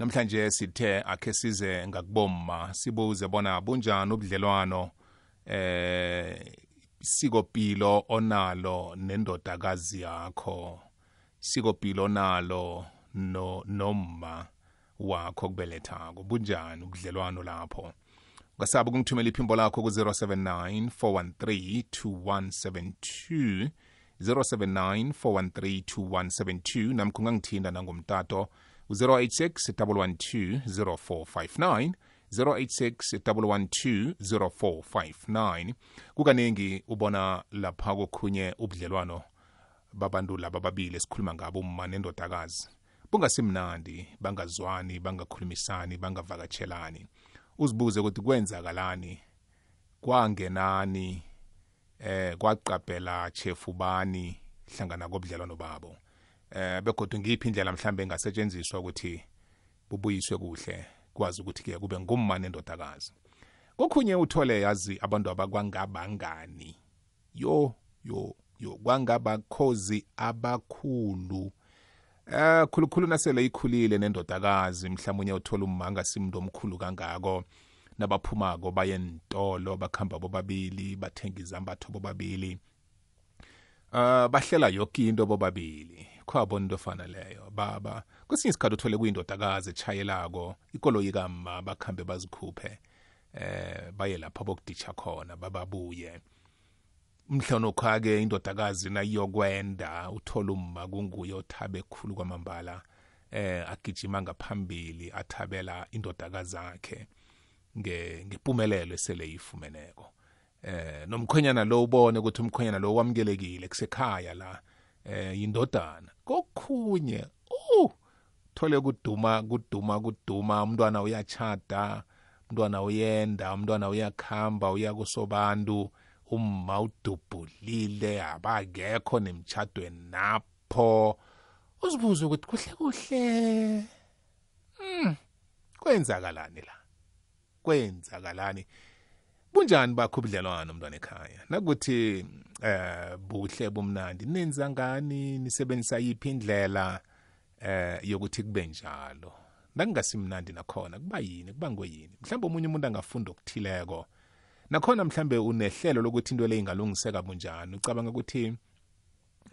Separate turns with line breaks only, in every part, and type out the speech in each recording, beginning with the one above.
namhlanje sithe akhe size ngakubomma sibuze bona bunjani ubudlelwano eh sikopilo onalo nendodakazi yakho sikopilo onalo no noma wakho kubelethako bunjani ubudlelwano lapho? Ungasabi ukungithumela iphimbo lakho ku-079 413 2172 079 413 2172 namkho ungangithinda nangomtato u-086 112 0459 086 112 kukaningi ubona lapha kokhunye ubudlelwano babantu laba babili esikhuluma ngabo umma nendodakazi. Bungasimnandi bangazwani bangakhulumisani bangavakatshelani. Uzibuze ukuthi kwenzakalani? Kwangenani? Eh kwaqaphela chefu bani hlangana kobudlelwano babo? Eh begodwa ngiphi indlela mhlambe engasetshenziswa ukuthi bubuyiswe kuhle kwazi ukuthi ke kube ngumma nendodakazi kokhunye uthole yazi abantu abakwangabangani. Yo yo yo kwangabakhozi abakhulu. Eh khulukhulu nasele ikhulile nendodakazi mhlawumnye uthola umma angasimuntu omkhulu kangako. Nabaphumako baye entolo bakhamba bobabili bathenga izambatho bobabili. Uh bahlela yonke into bobabili. Khwabona into efana leyo. Baba kwesinye isikhathi uthole kuyindodakazi etshayelako ikoloyi kamma bakhambe bazikhuphe eh baye lapha bokuditsha khona bababuye. Mhlonokho-ke indodakazi nayiyokwenda uthola umma kunguye othabe ekhulu kwamambala eh agijima ngaphambili athabela indodakazi zakhe ngempumelelo esele yifumeneko eh nomkhwenyana lo ubone ukuthi umkhwenyana lo wamukelekile kusekhaya la. Eh yindodana. Kokhunye uh thole kuduma kuduma kuduma. Umntwana uyachada umntwana uyenda umntwana uyakhamba uya kusobantu. Umma udubhulile abakekho nemtshadweni napho. Uzibuze ukuthi kuhle kuhle. Mm kwenzakalani la? Kwenzakalani? Bunjani bakho ubudlelwano mntwana ekhaya? Nakuthi eh buhle bomnandi nenza ngani? Nisebenzisa yiphi indlela eh yokuthi kube njalo? Nakungasimnandi nakhona. Kuba yini? Kuba ngoyini? Mhlawumbe omunye umuntu angafunda okuthileko. Nakhona mhlambe unehlelo lokuthi into le ingalungiseka bunjani? Ucabanga ukuthi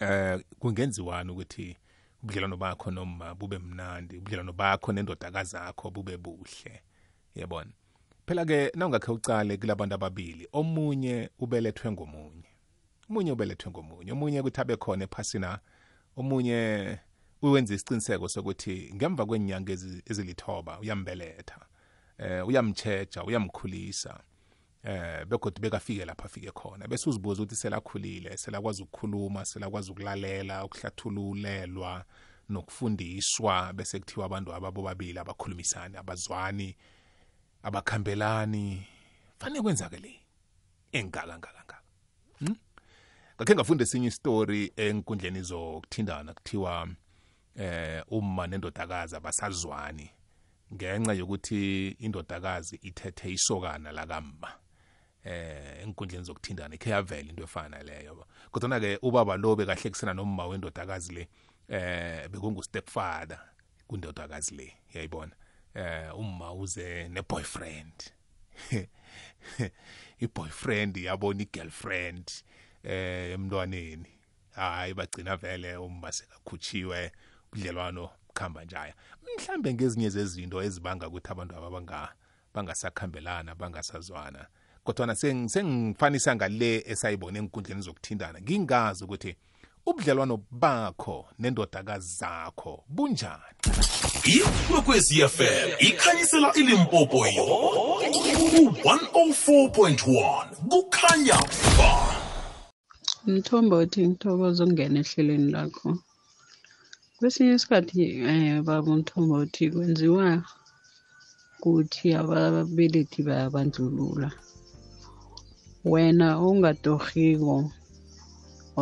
eh kungenziwani ukuthi ubudlelwano bakho noma bube mnandi? Ubudlelwano bakho nendodakazi yakho bube buhle? Yabona? Phela ke nawungakhe ucale kulabantu ababili omunye ubelethwe ngomunye. Omunye ubelethwe ngomunye omunye ukuthi abe khona ephasina omunye uwenza isiqiniseko sokuthi ngemva kwenyanga ezilithoba uyambeletha eh uyamcheja uyamkhulisa eh begodwa bekafike lapha afike khona. Bese uzibuza ukuthi selakhulile selakwazi ukukhuluma selakwazi ukulalela ukuhlathululelwa nokufundiswa bese kuthiwa abantu ababo babili abakhulumisani abazwani abakhambelani fanele kwenzakele engaka ngaka ngaka hmm? ngakhe ngafunda esinye isitori enkundleni zokuthindana kuthiwa eh umma nendodakazi abasazwani ngenxa yokuthi indodakazi ithethe isokana lakamma. Eh enkundleni zokuthindana ikhe yavela into efana leyo kodwa ke ubaba lo bekahlekisana nomma wendodakazi le eh bekungu stepfather kundodakazi le yayibona eh umma uze ne boyfriend i-boyfriend yabona i-girlfriend eh emntwaneni. Hayi bagcina vele umma sekakhutshiwe ubudlelwano bukhamba njaya. Mhlambe ngezinye zezinto ezibanga ukuthi abantu aba banga bangasakhambelana bangasazwana. Kodwana sengifanisa ngale esayibona enkundleni zokuthindana ngingazi ukuthi ubudlelwano bakho nendodakazi zakho bunjani.
Ikwekwezi fm ikhanyisela ilimpopo yonke ku-104.1 kukhanya ba
Mthombothi ngithokoza ukungena ehlelweni lakho. Kwesinye isikhathi um baba Mthombothi kwenziwa kuthi ababelethi bayabandlulula. Wena ongatorhiko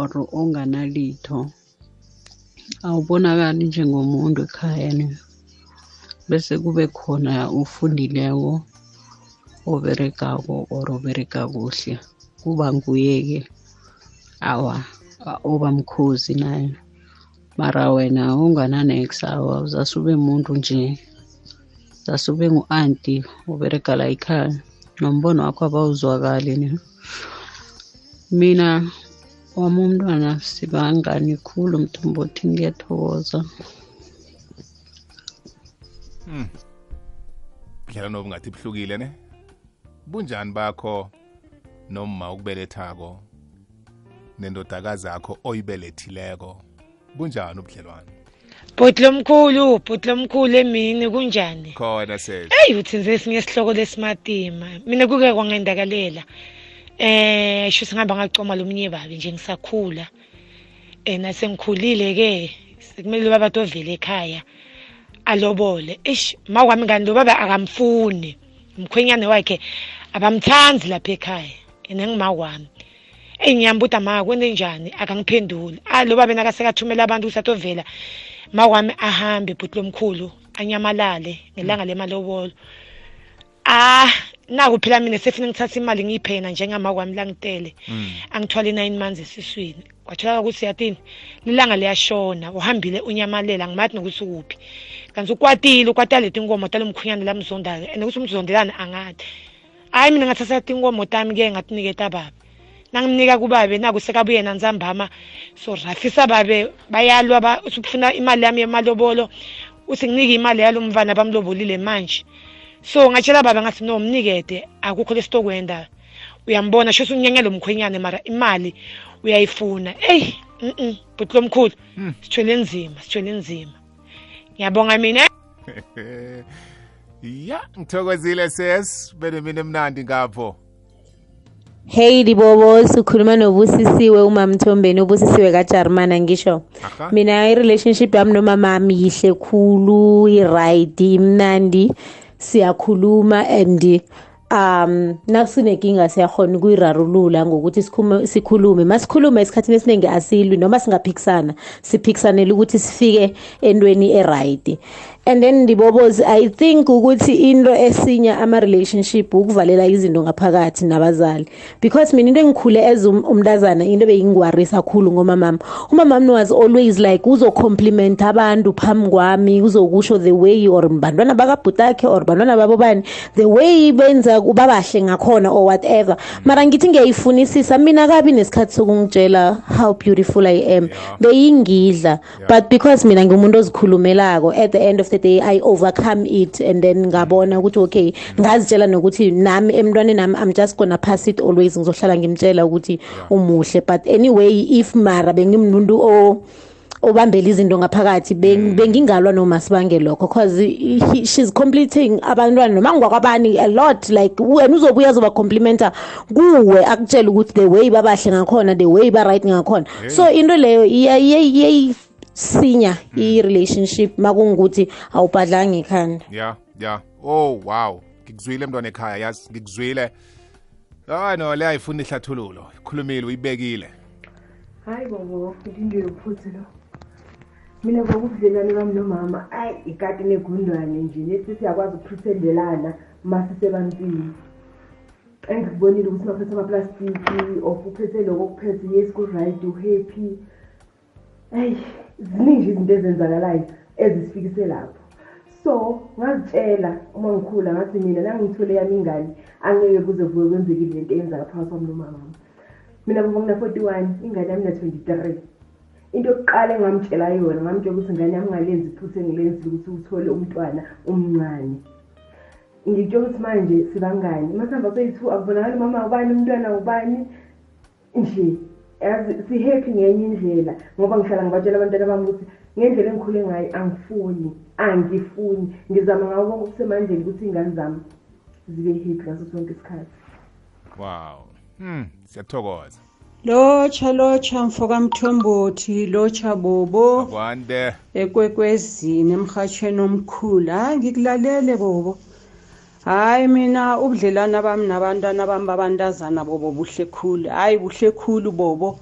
or onganalitho awubonakali njengomuntu ekhayeni bese kube khona ufundileko oberegako or oberega kuhle. Kuba nguye-ke awa oba mkhozi naye. Mara wena ungananex awa uzase ube muntu nje zasube ngu-anti uberega la ekhaya. Nombono wakho abawuzwakali ne mina wami umntwana sibangani khulu mthombothi ngiyathokoza.
Budlelwano obungathi buhlukile ne? Bunjani bakho noma ukubelethako nendodakazi yakho oyibelethileko? Bunjani ubudlelwano
bhuti lomkhulu bhuti lomkhulu emini kunjani?
Khona sele.
Eyi uthi nze esinye isihloko lesimatima. Mina kuke kwangenzakalela eh sho singihamba ngacoma lo mnye babi nje ngisakhula. Eh nasengikhulile-ke sekumele ubaba tovela ekhaya. Alobole. Ish ma kwami ngani lo baba akamfuni. Umkhwenyane wakhe abamthandi lapha ekhaya. Ene ngima kwami eyi ngiyambuda ma kwende njani? Akangiphenduli. Ah lo baba nakasekathumela abantu ukuthi atovela. Ma kwami ahambe bhuti lomkhulu anyamalale ngelanga lemalobolo. Ah naku phela mina sefuna ngithatha imali ngiyiphe yena njengama kwami langitele angithwale nine months esiswini. Kwatholaka ukuthi yathini? Lilanga liyashona uhambile unyamalela ngimathi nokuthi ukuphi kanti ukwatile ukwatela leti nkomo tala mkhunyane lamzonda-ke and ukuthi umzondelane angathi. Hhayi mina ngathatha tinkomo tami-ke ngatiniketa baba nangimnika kubabe naku sekabuye nanzambama. So rafisa babe bayalwa ba uthi ufuna imali yami yemalobolo uthi nginike imali yalo mfana bamlobolile manje. So ngatshela baba ngathi no mnikete akukho lesitokwenda uyambona sho unyenyelo mkhwenyane mara imali uyayifuna. Eyi mm bhuti lomkhulu sithwele nzima sithwele nzima. Ngiyabonga mina
ya ngithokozile ses bene mina emnandi ngapho.
Hey Dibobo sikhuluma nobusisiwe umamthombeni ubusisiwe kaJarmana ngisho. Mina i-relationship yami nomama wami yihle khulu i-right imnandi. Siyakhuluma and um nasinenkinga siyakhona ukuyirarulula ngokuthi sikhulume. Masikhulume esikhathini esiningi asilwi noma singaphikisana siphikisanele ukuthi sifike entweni e-right. And then ndibobozi i think ukuthi into esinya ama-relationship ukuvalela izinto ngaphakathi nabazali. Because mina into engikhule as um- umntazana into beyingwarisa kakhulu ngomamami umamami was always like uzocompliment abantu phambi kwami uzokusho the way or bantwana bakabhutakhe or bantwana babo bani the way benza babahle ngakhona or whatever. Mara ngithi ngiyayifunisisa mina kabi nesikhathi sokungitshela how beautiful i am. Beyingidla but because mina ngimuntu ozikhulumelako at the end of the day i overcome it and then ngabona ukuthi okay ngazitshela nokuthi nami emntwaneni nami i'm just gonna pass it always. Ngizohlala ngimtshela ukuthi umuhle. But anyway if mara bengimuntu o obambela izinto ngaphakathi beng- bengingalwa noma sibange lokho. Cause he- he- she's completing abantwana noma ngwakwabani a lot. Like wena uzobuya azoba complimenta kuwe akutshela ukuthi the way babahle ngakhona the way ba-right ngakhona. So into leyo iya- iya- iyayisinya i-relationship makungukuthi awubhadlanga ikhanda
ya ya. Oh wow. Ngikuzwile mntwana ekhaya yazi ngikuzwile. Hayi no le ayifuna ihlathululo. Ikhulumile uyibekile.
Hayi bobo into yokuphuthu lo. Mina kwakubudlelwane bami nomama ayi ikati negundwane nje nethi siyakwazi ukuprithendelana uma sisebantwini engikubonile ukuthi maphethe amaplastiki of uphethe loko okuphethe yes ku-right uhappy. Eyi. Ziningi izinto ezenzakalayo ezisifikise lapho. So ngazitshela uma ngikhula ngathi mina nangithole yami ingane angeke kuze kuke kwenzekile lento eyenzaka phakathi kwami nomamami mina bobo ngina-forty one ingane yami na-twenty-three into yokuqala engamtshela yona ngamtshela ukuthi ingane yami ungalenzi iphutha engilenzile ukuthi uthole umntwana umncane ngitshela ukuthi manje sibangani. Masihamba soyi-two akubonakali umama ubani umntwana ubani nje si-happy ngenye indlela ngoba ngihlala ngibatshela abantwana bami ukuthi ngendlela engikhule ngayo angifuni angifuni. Ngizama ngawo konke okusemandleni ukuthi iy'ngane zami zibe happy ngaso sonke isikhathi.
Wow. Hmm siyathokoza.
Lotsha lotsha mfokamthombothi lotsha bobo.
Akwande.
Ekwekwezini emhatshweni omkhulu. Hayi ngikulalele bobo. Hayi mina ubudlelwana bami nabantwana bami babantazana bobo buhle khulu. Hayi buhle khulu bobo.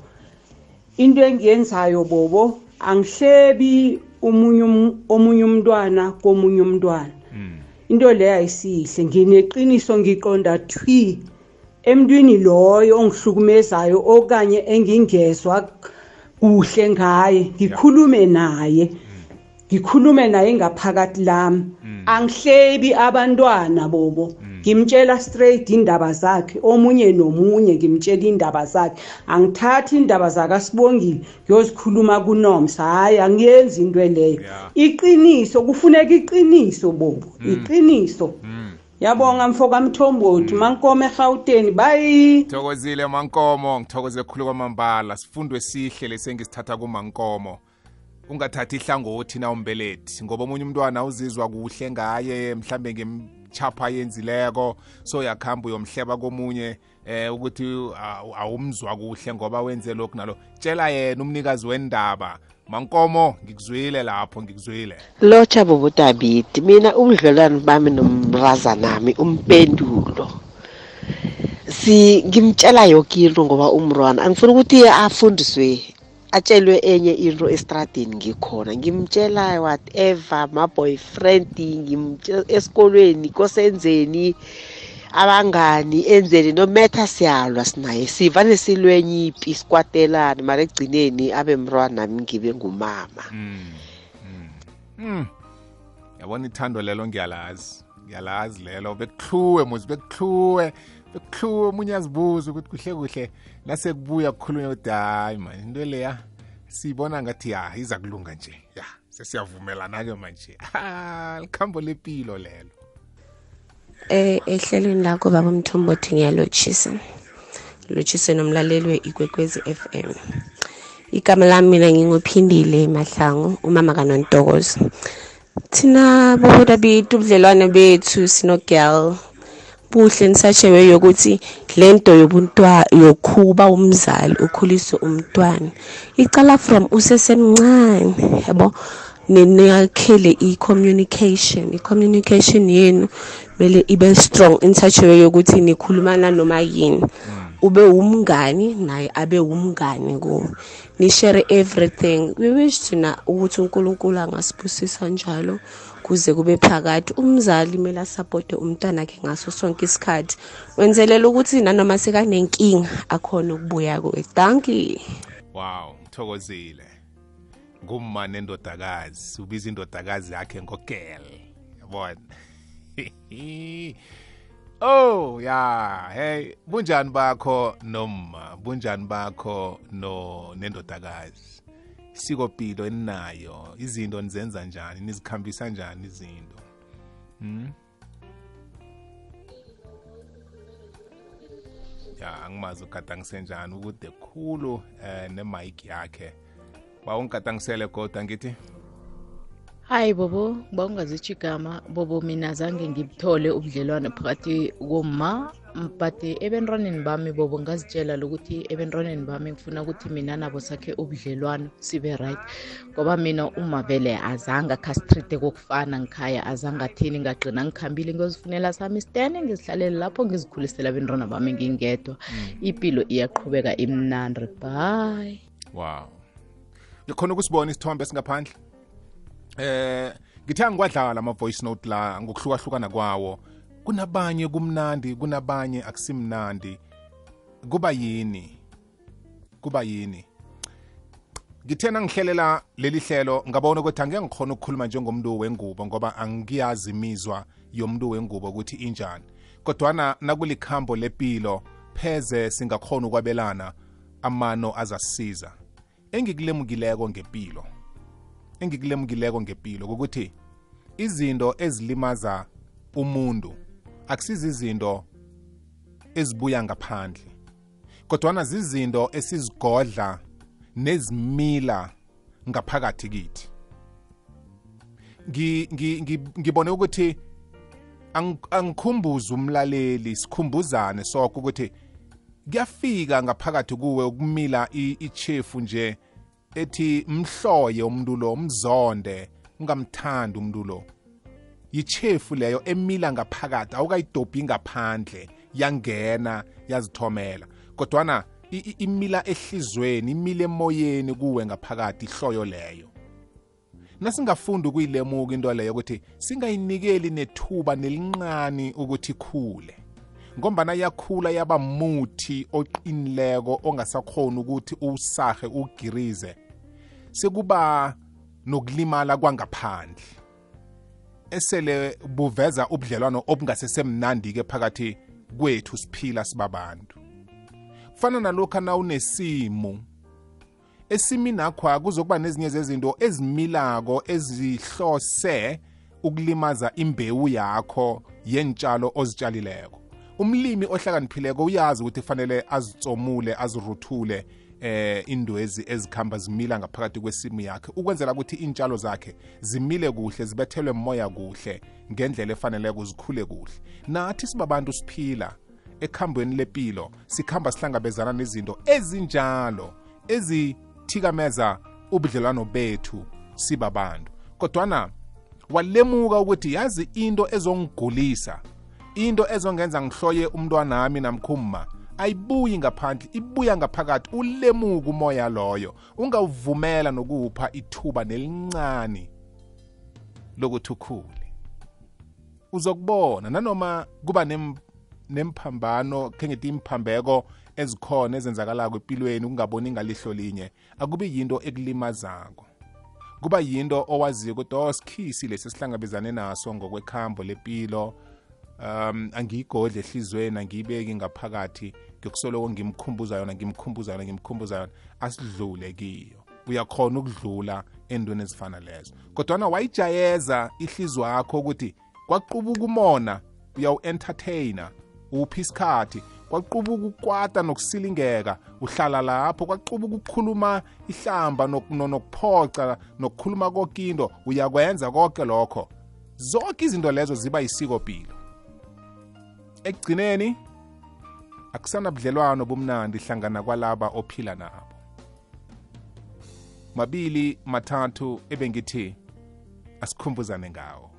Into engiyenzayo bobo angihlebi omunye um- omunye umntwana komunye umntwana. Into leyo ayisihle. Ngineqiniso ngiqonda thwi emntwini loyo ongihlukumezayo okanye engingezwa kuhle ngaye ngikhulume naye. Ngikhulume naye ngaphakathi lami. Angihlebi abantwana bobo. Ngimtshela straight indaba zakhe. Omunye nomunye ngimtshela indaba zakhe. Angithathi indaba zakasibongile ngiyozikhuluma kunomsa. Hhayi angiyenzi into leyo.
Yeah.
iqiniso kufuneka iqiniso bobo. Iqiniso. Yabonga mfo kamthombothi mankome egauteni bayi
thokozile mankomo. Ngithokoze khulu kwamambala. Sifundo esihle lesengisithatha kumankomo. Ungathathi ihlangothi na umbelethi? Ngoba omunye umntwana uzizwa kuhle ngaye mhlambe ngemchapha yenzileko so uyakhamba uyomhleba komunye eh ukuthi awu- awumzwa kuhle ngoba wenze lokhu nalo. Tshela yena umnikazi wendaba mankomo ngikuzwile lapho ngikuzwile.
Lotsha bobudabidi mina ubudlelwane bami nomrazanami umpendulo. Si ngimtshela yoke into ngoba umntwana angifuni ukuthi afundiswe atshelwe enye into estradini ngikhona. Ngimtshela whatever ma-boyfriend ngimtshela esikolweni kosenzeni abangani enzeni no matter siyalwa sinaye. Sivane silwenye ipi sikwatelane mara ekugcineni abe mntwana nami ngibe ngumama.
Mm. yabona ithando lelo ngiyalazi. Ngiyalazi lelo. Bekuhluwe muzi bekuhluwe. Bekuhluwe omunye azibuza ukuthi kuhle kuhle nasekubuya kukhulunywa ukuthi hayi man into leya siyibona ngathi ya iza kulunga nje ya sesiyavumelana-ke manje Ah, likhambo lepilo lelo
Eh ehlelweni lakho baba Mthombothi ngiyalotshisa. Lotshise nomlaleli weIkwekwezi FM. Igama lami mina nginguphindile Mahlangu umama kaNontokozo. Thina boboda bethu ubudlelwane bethu sino girl buhle nisatshewe yokuthi lento yobuntwa yokhuba umzali ukhulise umntwana. Icala from usesemncane yabo? Ninakhele i-communication. I-communication yenu kumele ibe strong in such a way yokuthi nikhulumana noma yini. Ube umngani naye abe umngani kuwe ni-share everything. We wish thina ukuthi unkulunkulu angasibusisa njalo kuze kube phakathi. Umzali kumele asapote umntwana akhe ngaso sonke isikhathi. Wenzelela ukuthi nanoma sekanenkinga akhona ukubuya kuwe. Danki
wow ngithokozile. Ngumma nendodakazi. Ubiza indodakazi yakhe ngogel. Yabona? oh ya hey bunjani bakho noma bunjani bakho no nendodakazi? Isikopilo eninayo izinto nizenza njani nizikhambisa njani izinto? Hmm? ya angimazi ugadangise njani ukude khulu eh nemike yakhe. Bawungigadangisele kodwa ngithi?
Hayi bobo bawungazitsho igama bobo mina zange ngibuthole ubudlelwane phakathi komma but ebentwaneni bami bobo ngazitshela lokuthi ebentwaneni bami ngifuna ukuthi mina nabo sakhe ubudlelwano sibe right. Ngoba mina uma vele azange akhastrite kokufana ngikhaya azange athini ngagqina ngikhambile. Ngiyozifunela sami istene ngizihlalele lapho ngizikhulisela abentwana bami ngingedwa. Impilo iyaqhubeka imnandi bye.
Wow. Ngikhona ukusibona isithombe singaphandle eh ngithe angikwadlala ama-voice note la ngokuhlukahlukana kwawo. Kunabanye kumnandi kunabanye akusimnandi. Kuba yini? Kuba yini? Ngithena ngihlelela leli hlelo ngabona ukuthi angeke ngikhona ukukhuluma njengomuntu wengubo ngoba angiyazi imizwa yomuntu wengubo ukuthi injani. Kodwana nakulikhambo lepilo pheze singakhona ukwabelana amano azasisiza engikulemukileko ngempilo engikulemukileko ngempilo ukuthi izinto ezilimaza umuntu akusizi izinto ezibuya ngaphandle kodwana zizinto esizigodla nezimila ngaphakathi kithi. Ngi- ngi- ngi- ngibone ukuthi ang- angikhumbuze umlaleli sikhumbuzane sokho ukuthi kuyafika ngaphakathi kuwe ukumila ichefu nje ethi mhloye umuntu lo mzonde ungamthandi umuntu lo. Yichefu leyo emila ngaphakathi awukayidobhi ngaphandle yangena yazithomela. Kodwana imila ehlizweni imila emoyeni kuwe ngaphakathi ihloyo leyo. Nasingafunda ukuyilemuka into leyo ukuthi singayinikeli nethuba nelinqani ukuthi ikhule ngombana yakhula yaba muthi oqinileko ongasakhona ukuthi uwusahe uwugirize sekuba nokulimala kwangaphandle. Esele buveza ubudlelwano obungasesemnandi-ke phakathi kwethu siphila sibabantu. Kufana nalokhu na unesimo esimini akho kuzokuba nezinye zezinto ezimilako ezihlose ukulimaza imbewu yakho yentshalo ozitshalileko umlimi ohlakaniphileko uyazi ukuthi kufanele azitsomule aziruthule eh indwezi ezikhamba zimila ngaphakathi kwesimu yakhe ukwenzela ukuthi intshalo zakhe zimile kuhle zibethelwe moya kuhle ngendlela efaneleko zikhule kuhle. Nathi sibabantu siphila ekhambweni lepilo sikhamba sihlangabezana nezinto ezinjalo ezithikameza ubudlelwano bethu sibabantu. Kodwana walemuka ukuthi yazi into ezongigulisa into ezongenza ngihloye umntwanami namkhumma ayibuyi ngaphandle ibuya ngaphakathi ulemuka umoya loyo ungawuvumela nokuwupha ithuba nelincane lokuthi ukhule. Uzokubona nanoma kuba nem, nemphambano khe ngithi imphambeko ezikhona ezenzakalako empilweni ukungaboni ngalihlo linye akubi yinto ekulimazako. Kuba yinto owaziyo ukuthi oh sikhisi lesi sihlangabezane naso ngokwekhambo lepilo um angiyigodle ehliziyweni angiyibeki ngaphakathi. Ngikusoloko ngimkhumbuza yona ngimkhumbuza yona ngimkhumbuza yona. Asidlule kiyo. Uyakhona ukudlula endweni ezifana lezo. Kodwana wayijayeza ihliziyo yakho ukuthi kwaqubuka umona uyawu-entertaina uphi isikhathi. Kwaqubuka ukwata nokusilingeka uhlala lapho. Kwaqubuka ukukhuluma ihlamba nokuphoca nokukhuluma kokindo uyakwenza konke lokho. Zonke izinto lezo ziba yisikopilo ekugcineni akusanabudlelwano bomnandi hlangana kwalaba ophila nabo. Mabili mathathu ebengithi asikhumbuzane ngawo